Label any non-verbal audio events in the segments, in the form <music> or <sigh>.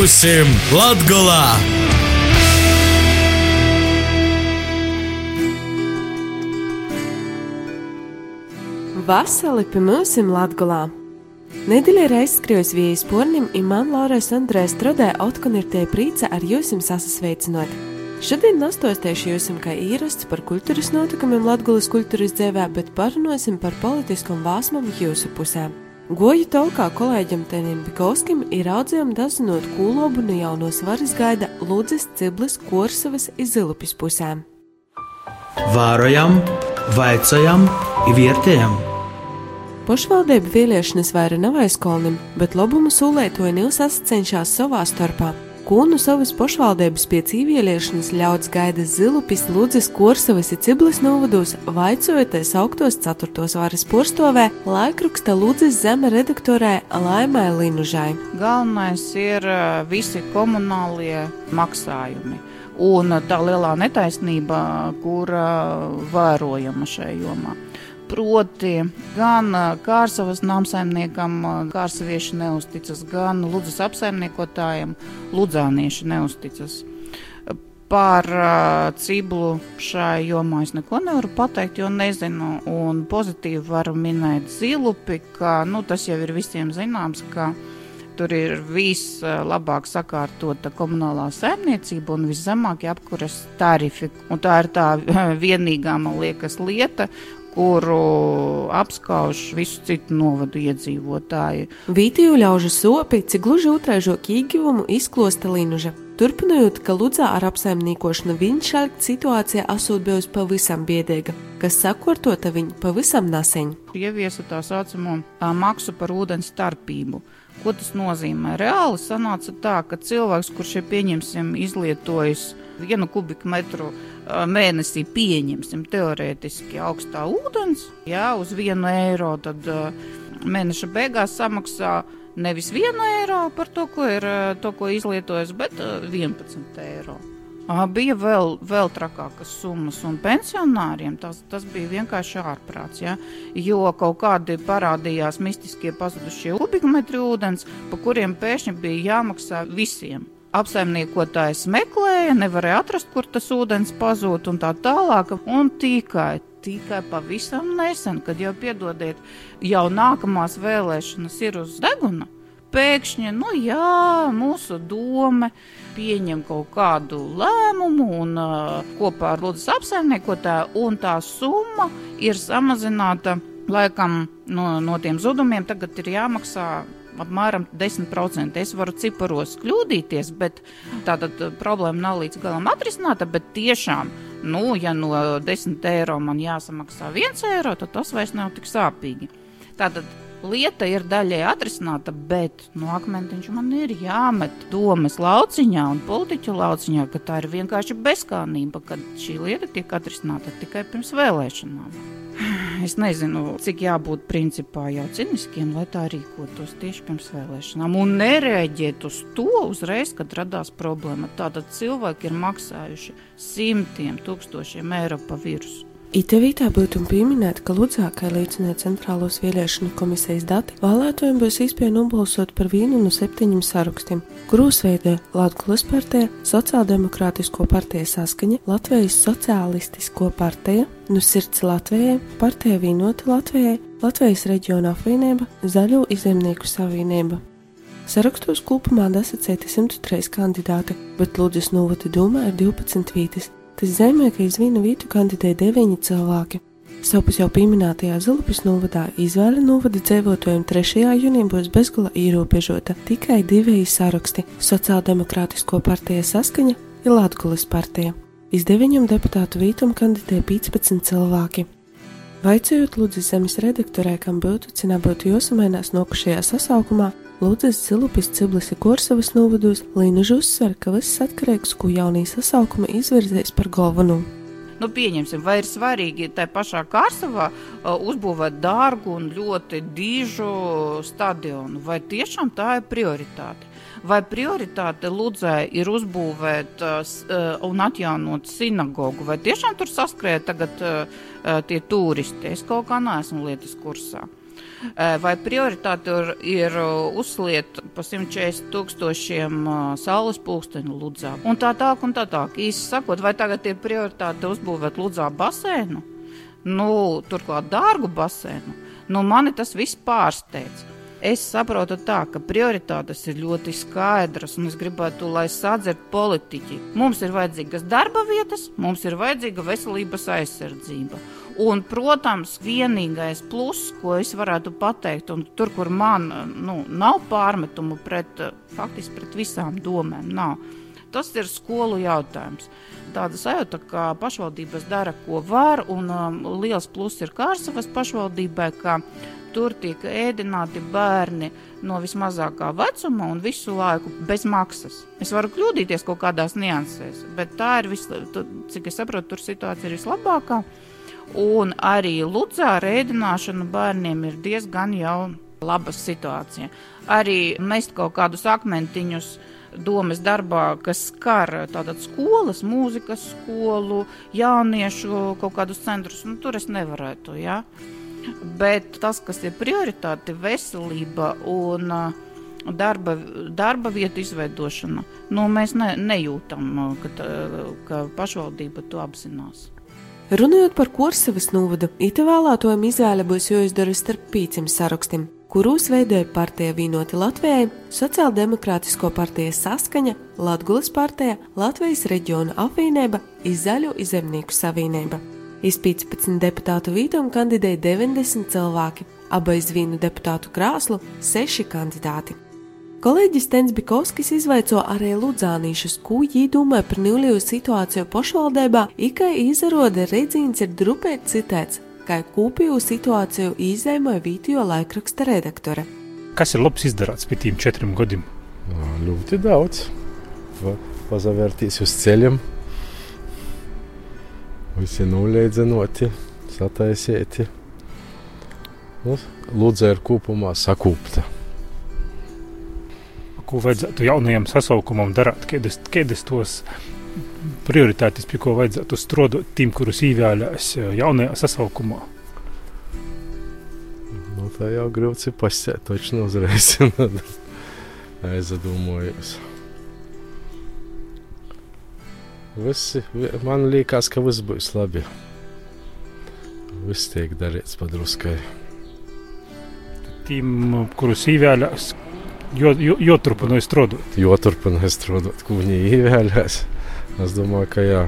Būsim Latgolā! Vasarī pie mums ir Latvijā. Nedēļa ir aizskrējusi viejas pornim, un man Laurais Andrēs Strodē otkon ir tie prīca ar jums sasasveicinot. Šodien nostostiešu jums kā īrasts par kultūras notikumiem Latvijas kultūras dzēvē, bet parunāsim par politiskom vāsmam jūsu pusēm. Goju tolkā kolēģim Tenim Bikovskim ir audzējām dazinot kūlobu no jaunos varas gaida Lūdzes, Ciblis, Korsavas izilupis pusēm. Vārojam, vaicājam, vērtējam. Pašvaldība vēlēšanas vairs nav aizkolnim, bet labumu sūlētoja Nils cenšas savā starpā. Kūnu savas pašvaldības pēc īvieliešanas ļauts gaida Zilupis, Lūdzes, Korsavas un Ciblis novados, vaicojoties augtos 4. varas porstovē, laikraksta Lūdzes zeme redaktorē Laimai Linužai. Galvenais ir visi komunālie maksājumi. Un tā lielā netaisnība, kur vērojama šajā jomā. Proti, gan Kārsavas namsaimniekam, kārsavieši neusticas, gan Ludzas apsaimniekotājiem, ludzānieši neusticas. Par uh, ciblu šai jomā es neko nevaru pateikt, jo nezinu. Un pozitīvi varu minēt zilupi, ka nu, tas jau ir visiem zināms, ka tur ir vislabāk sakārtota komunālā saimniecība un viszemākie apkures tarifi. Un tā ir tā <laughs> vienīgā, man liekas, lieta, kuru apskauž visu citu novadu iedzīvotāji. Vītiju ļaužu sopi, cik gluži otraižo kīgivumu izklosta Linuža. Turpinot, ka Ludzā ar apsaimniekošanu viņš šāda situācija esot bijusi pavisam biedēga, kas sakortota viņa pavisam naseņ. Ieviesa tā saucamo maksu par ūdens starpību. Ko tas nozīmē? Reāli sanāca tā, ka cilvēks, kurš ir pieņemsim izlietojis vienu kubikmetru mēnesī pieņemsim teorētiski augstā ūdens, jā, uz vienu eiro, tad mēneša beigās samaksā nevis vienu eiro par to, ko ir to, ko izlietojis, bet 11 eiro. Bija vēl, vēl trakākas summas, un pensionāriem tas, tas bija vienkārši ārprāts. Ja? Jo kaut kādi parādījās mistiskie pazudušie kubikmetri ūdens, pa kuriem pēkšņi bija jāmaksā visiem apsaimniekotājs meklēja, nevarēja atrast, kur tas ūdens pazūd un tā tālāk. Un tikai, tikai pavisam nesen, kad jau piedodiet, jau nākamās vēlēšanas ir uz deguna. Pēkšņi, nu jā, mūsu doma pieņem kaut kādu lēmumu un uh, kopā ar Lūdzu apsaimniekotāju, un tā summa ir samazināta laikam no, no tiem zudumiem. Tagad ir jāmaksā apmēram 10%. Es varu ciparos kļūdīties, bet tātad eh, problēma nav līdz galam atrisināta, bet tiešām, nu, ja no 10 eiro man jāsamaksā 1 eiro, tad tas vairs nav tik sāpīgi. Tātad lieta ir daļai atrisināta, bet no nu, akmentiņš man ir jāmet domas lauciņā un politiķu lauciņā, ka tā ir vienkārši bezkānība, ka šī lieta tiek atrisināta tikai pirms vēlēšanām. Es nezinu, cik jābūt principā jau ciniskiem, lai tā rīkotos tieši pirms vēlēšanām un nereaģēt uz to uzreiz, kad radās problēma. Tātad cilvēki ir maksājuši simtiem tūkstošiem eiro pa virsmu. Itevītā būtu pieminēta, ka Ludzā, kā liecināja Centrālos vēlēšanu komisijas dati, vēlētojiem būs iespēja nobalsot par vienu no septiņiem sarakstiem, kurus veido Latvijas partija, Sociāldemokrātisko partiju saskaņa, Latvijas sociālistisko partiju, Nu sirds Latvijai, partija Vienota Latvijai, Latvijas reģiona apvienība, Zaļo izemnieku savienība. Sarakstos kopumā dasacēti 103 kandidāti, bet Lūdzes novada domā ir 12 vītas. Tas zemē, ka iz vienu vietu kandidē deviņi cilvēki. Savpus jau pieminētajā Zilupis novadā izvēle novada dzīvotājiem 3. jūnijā būs bezgala ierobežota tikai divi saraksti - Sociāldemokrātisko partiju saskaņa ir Latvijas partija. Iz deviņiem deputātu vītumu kandidē 15 cilvēki. Vaicājot Lūdzes zemes redaktorē, kam būtu cina būtu jāsamainās nokušajā sasaukumā, Lūdzes Zilupis Ciblis Korsavas novados Līnuži uzsver, ka viss atkarīgs, ko jaunī sasaukuma izvirzēs par galveno. Nu, pieņemsim, vai ir svarīgi tā pašā Kārsavā uh, uzbūvēt dārgu un ļoti dižu stadionu, vai tiešām tā ir prioritāte? vai prioritāte Ludzē ir uzbūvēt uh, uh, un atjaunot sinagogu, vai tiešām tur saskrēja tagad uh, uh, tie turisti. Es kaut kā neesmu lietas kursā. Vai prioritāte ir, ir uzsliet pa 140 tūkstošiem saules pulksteņu Ludzā? Un tā tā, un tā tā. Īsi sakot, vai tagad ir prioritāte uzbūvēt Ludzā basēnu? Nu, turklāt dārgu basēnu. Nu, mani tas viss pārsteidz. Es saprotu tā, ka prioritātes ir ļoti skaidras, un es gribētu, lai sadzird politiķi. Mums ir vajadzīgas darba vietas, mums ir vajadzīga veselības aizsardzība. Un, protams, vienīgais pluss, ko es varētu pateikt, un tur, kur man nu, nav pārmetumu pret, faktiski pret visām domēm, nav. Tas ir skolu jautājums. Tāda sajūta, ka pašvaldības dara, ko var, un um, liels pluss ir Kārsavas pašvaldībai, ka tur tiek ēdināti bērni no vismazākā vecuma un visu laiku bez maksas. Es varu kļūdīties kaut kādās niansēs, bet tā ir, vis, cik es saprotu, tur situācija ir vislabākā. Un arī Ludzā rēdināšana bērniem ir diezgan jau laba situācija. Arī mest kaut kādus akmentiņus domas darbā, kas skar tātad skolas, mūzikas skolu, jauniešu kaut kādus centrus, nu, tur es nevarētu, jā. Ja? Bet tas, kas ir prioritāte, veselība un darba, darba vietu izveidošana, nu, mēs ne, nejūtam, ka, ka pašvaldība to apzinās. Runājot par Korsavas novadu, ita vēlētojuma izvēle būs jāizdara starp pīcim sarakstiem, kurus veidoja partija Vienoti Latvijai, Sociāldemokrātisko partiju Saskaņa, Latgulas partija, Latvijas reģiona apvienība, Izzaļu izemnieku savienība. Iz 15 deputātu vītām kandidēja 90 cilvēki, abais vienu deputātu krāslu - 6 kandidāti. Kolēģis Tens Bikovskis izvaico arī Ludzānīšus, viņi domāja par nulīju situāciju pašvaldībā, ikai izrāda redzīns ir drupēt citēts, kā kūpīju situāciju izēmoja Vītijo laikraksta redaktore. Kas ir labs izdarāts pēc tiem četriem gadiem? Ļoti daudz. Pazavērtīs uz ceļiem. Visi nulēdzenoti, sataisieti. Nu, Lūdza ir kopumā sakūpta ko vajadzētu jaunajam sasaukumam darīt, kādas, tos prioritātes, pie ko vajadzētu strādāt tiem, kurus īvēlēs eh, jaunajā sasaukumā? Nu, tā jau grūti pasēt, taču uzreiz <laughs> aizdomājos. Visi, man liekas, ka viss būs labi. Viss tiek darīts padruskai. Tiem, kurus īvēlēs, jo, jo, joturpināja strādāt. Joturpināja strādāt, ko viņi ievēlēs. Es domāju, ka jā.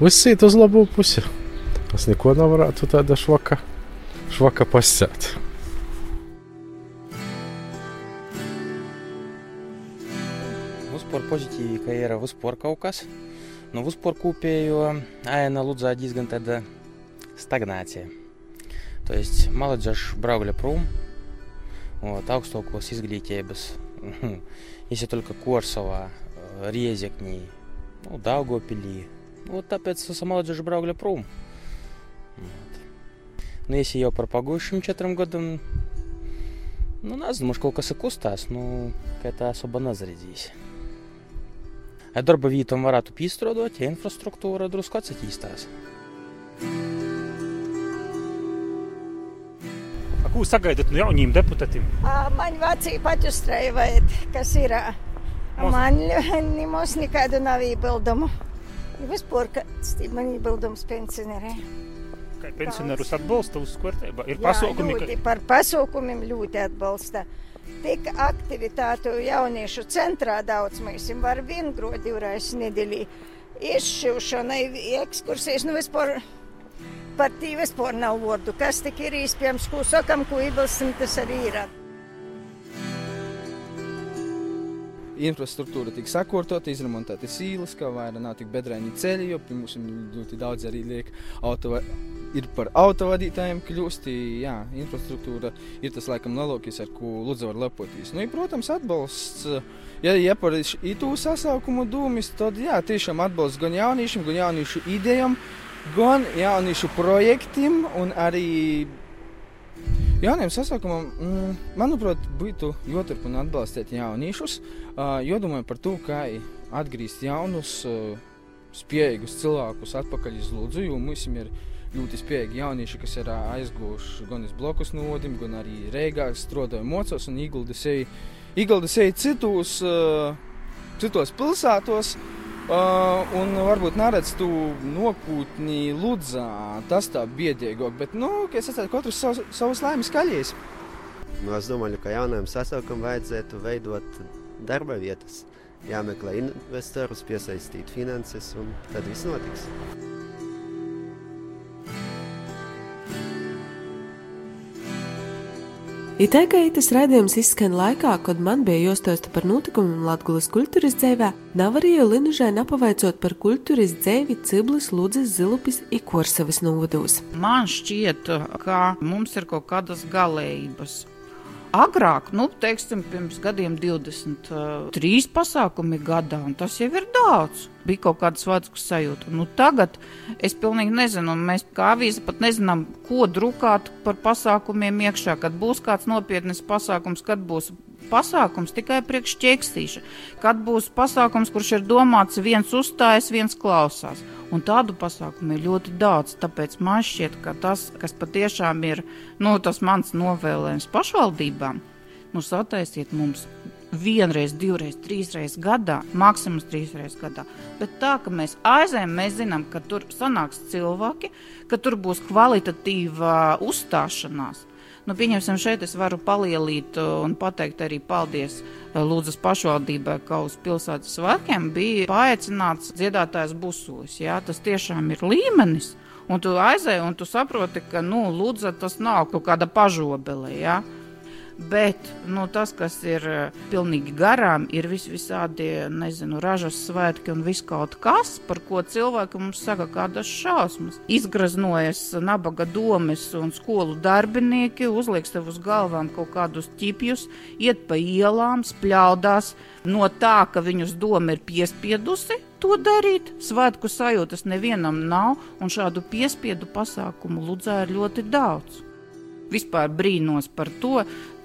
Viss iet uz labo pusi. Es neko nevarētu tāda švaka, švaka pasēt. Vispār pozitīvi, ka ir vispār kaut kas. Nu, vispār kopējo aina lūdzā diezgan tāda stagnācija. То есть молодежь брали пром, вот vot, augstākos izglītības, izsaka Korsavā, Riezeknī, nu, Daugopilī. Nu, tāpēc samaldžieši braukļa prom. Вот. Но если я про погущим четырем годам, ну, нас, может, колка сакустас, ну, это особо назарядись. Эдорбовитом варату пистро, а инфраструктура друскаться тистас. Thank you. Attīstās. Ko sagaidat no jauniem deputātiem? Man vecī paķustrēja, kas ir. Man nemaz nekādu nav iebildumu. Vispār, kas man iebildums pensionēriem. Kā pensionārus atbalsta uz kārtībā? Ir pasākumi, ka... Par pasākumiem ļoti atbalsta. Tik aktivitātu jauniešu centrā daudz mēs var viengrot divreiz nedēļā. Izšķiršanai, ekskursijas, nu vispār par vispār nav vārdu. Kas tik ir īstenībā, ko sakam, ko iebilstam, tas arī ir. infrastruktūra tika sakārtota, izremontēta sīlas, kā vairāk nav tik bedrēni ceļi, jo pie mums ļoti daudz arī liek auto. Ir par autovadītājiem kļūst, jā, infrastruktūra ir tas, laikam, lielākais, ar ko Lūdzu var lepoties. Nu, ir, protams, atbalsts, ja, ja par itu sasaukumu dūmis, tad, jā, tiešām atbalsts gan jauniešiem, gan jauniešu idejām, gan jauniešu projektiem un arī Jauniem sasaukumam, mm, manuprāt, būtu jāturpina atbalstīt jauniešus, uh, jādomā par to, kā atgriezt jaunus uh, spējīgus cilvēkus atpakaļ uz Lūdzu, jo mums ir ļoti spējīgi jaunieši, kas ir aizgūši gan uz blokus nodim, gan arī Reigā strādāja mocos un Igulda seja citos, citos pilsētos. Uh, un varbūt neredz to nokūtni Ludzā, tas tā biedīgāk, bet, nu, es teicu, katrs savs, savas laimes kaļies. Nu, es domāju, ka jaunajam sasaukumam vajadzētu veidot darba vietas, jāmeklē investorus, piesaistīt finanses, un tad viss notiks. Itēkai tas raidījums izskan laikā, kad man bija jāstāsta par notikumiem Latvijas kultūras dzīvē, nav arī Linužai nepavaicot par kultūras dzīvi Ciblis, Ludzes, Zilupis un Korsavas novados. Man šķiet, ka mums ir kaut kādas galējības. Agrāk, nu, teiksim, pirms gadiem 23 pasākumi gadā, un tas jau ir daudz. Bija kaut kāda svētku sajūta. Nu, tagad es pilnīgi nezinu, un mēs kā avīze pat nezinām, ko drukāt par pasākumiem iekšā, kad būs kāds nopietnis pasākums, kad būs pasākums tikai priekš ķeksīša, kad būs pasākums, kurš ir domāts viens uzstājas, viens klausās. Un tādu pasākumu ir ļoti daudz. Tāpēc man šķiet, ka tas, kas patiešām ir nu, tas mans novēlējums pašvaldībām, nu, sataisiet mums vienreiz, divreiz, trīsreiz gadā, maksimums trīsreiz gadā. Bet tā, ka mēs aizējām, mēs zinām, ka tur sanāks cilvēki, ka tur būs kvalitatīva uzstāšanās. Nu, pieņemsim, šeit es varu palielīt uh, un pateikt arī paldies uh, Lūdzas pašvaldībai, ka uz pilsētas svētkiem bija paaicināts dziedātājs Busulis. Jā, tas tiešām ir līmenis. Un tu aizēji, un tu saproti, ka, nu, Lūdza tas nav kaut kāda pažobele, jā. Ja? Bet nu, tas, kas ir eh, pilnīgi garām, ir vis visādi, nezinu, ražas svētki un viss kaut kas, par ko cilvēki mums saka kādas šausmas. Izgraznojas nabaga domes un skolu darbinieki, uzliek sev uz galvām kaut kādus ķipjus, iet pa ielām, spļaudās no tā, ka viņus doma ir piespiedusi to darīt. Svētku sajūtas nevienam nav, un šādu piespiedu pasākumu Ludzā ir ļoti daudz. Vispār brīnos par to,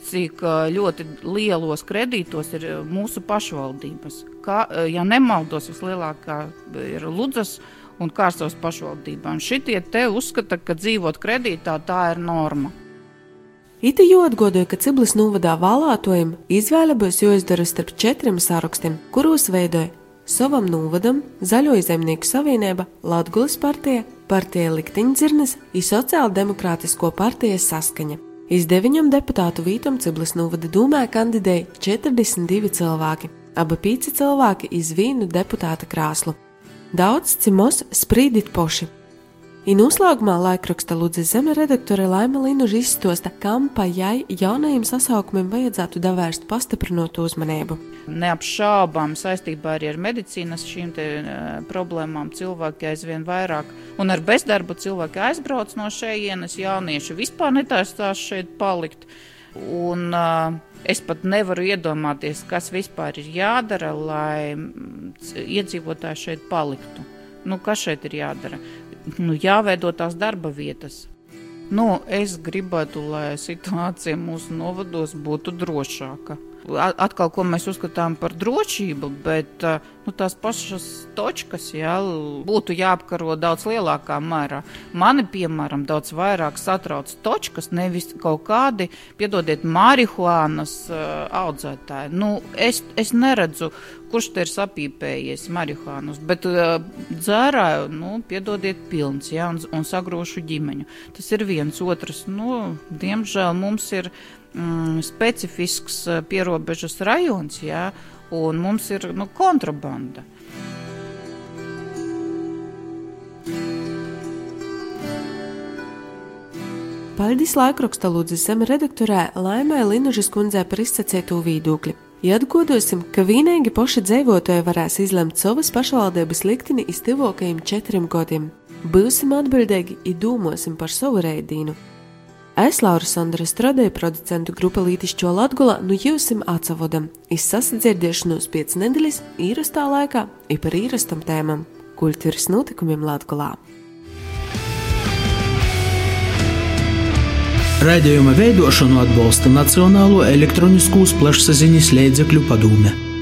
cik ļoti lielos kredītos ir mūsu pašvaldības. Kā, ja nemaldos, vislielākā ir Ludzas un Kārsavas pašvaldībām. Šitie te uzskata, ka dzīvot kredītā tā ir norma. Iti jāatgādāja, ka Ciblis novadā vēlētojiem izvēle būs jāizdara starp četriem sarakstiem, kuros veidoja savam novadam Zaļo zemnieku savienība, Latvijas partija, partija Likteņdzirnes un Sociāldemokrātisko partiju saskaņa. Iz deviņiem deputātu vītam Ciblis novada dūmē kandidēja 42 cilvēki, abi pīci cilvēki iz vīnu deputāta krāslu. Daudz cimos sprīdīt poši, I noslēgumā laikraksta Lūdzes zeme redaktore Laima Linuža izstosta, kam pa jai jaunajiem sasaukumiem vajadzētu davērst pastiprinot uzmanību. Neapšaubām saistībā arī ar medicīnas šīm te, uh, problēmām cilvēki aizvien vairāk un ar bezdarbu cilvēki aizbrauc no šejienes, jaunieši vispār netaistās šeit palikt. Un, uh, Es pat nevaru iedomāties, kas vispār ir jādara, lai iedzīvotāji šeit paliktu. Nu, kas šeit ir jādara? Nu, jāveido tās darba vietas. Nu, es gribētu, lai situācija mūsu novados būtu drošāka. Atkal, ko mēs uzskatām par drošību, bet nu, tās pašas točkas jā, būtu jāapkaro daudz lielākā mērā. Mani, piemēram, daudz vairāk satrauc točkas, nevis kaut kādi, piedodiet, marihuānas uh, audzētāji. Nu, es, es neredzu, kurš te ir sapīpējies marihuānus, bet uh, dzērā, nu, piedodiet, pilns, jā, un, un sagrošu ģimeņu. Tas ir viens otrs, nu, diemžēl mums ir mm, specifisks pierobežas rajons, jā, un mums ir, nu, kontrabanda. Paldies laikraksta Lūdzes zeme redaktorē Laimē Linužas kundzē par izsacīto viedokli. Atgādāsim, ka vienīgi paši dzīvotāji varēs izlemt savas pašvaldības likteni izdevokajiem četriem gadiem. Būsim atbildīgi un domāsim par savu rēdīnu. Es Laura Sandra strādāju producentu grupa Lītišķo Latgulā, nu jūsim atsavodam, izsasadzirdiešanos pēc nedēļas īrastā laikā, ir par īrastam tēmam - kultūras notikumiem Latgulā. Raidījuma veidošanu atbalsta Nacionālo elektroniskos plašsaziņas līdzekļu padome.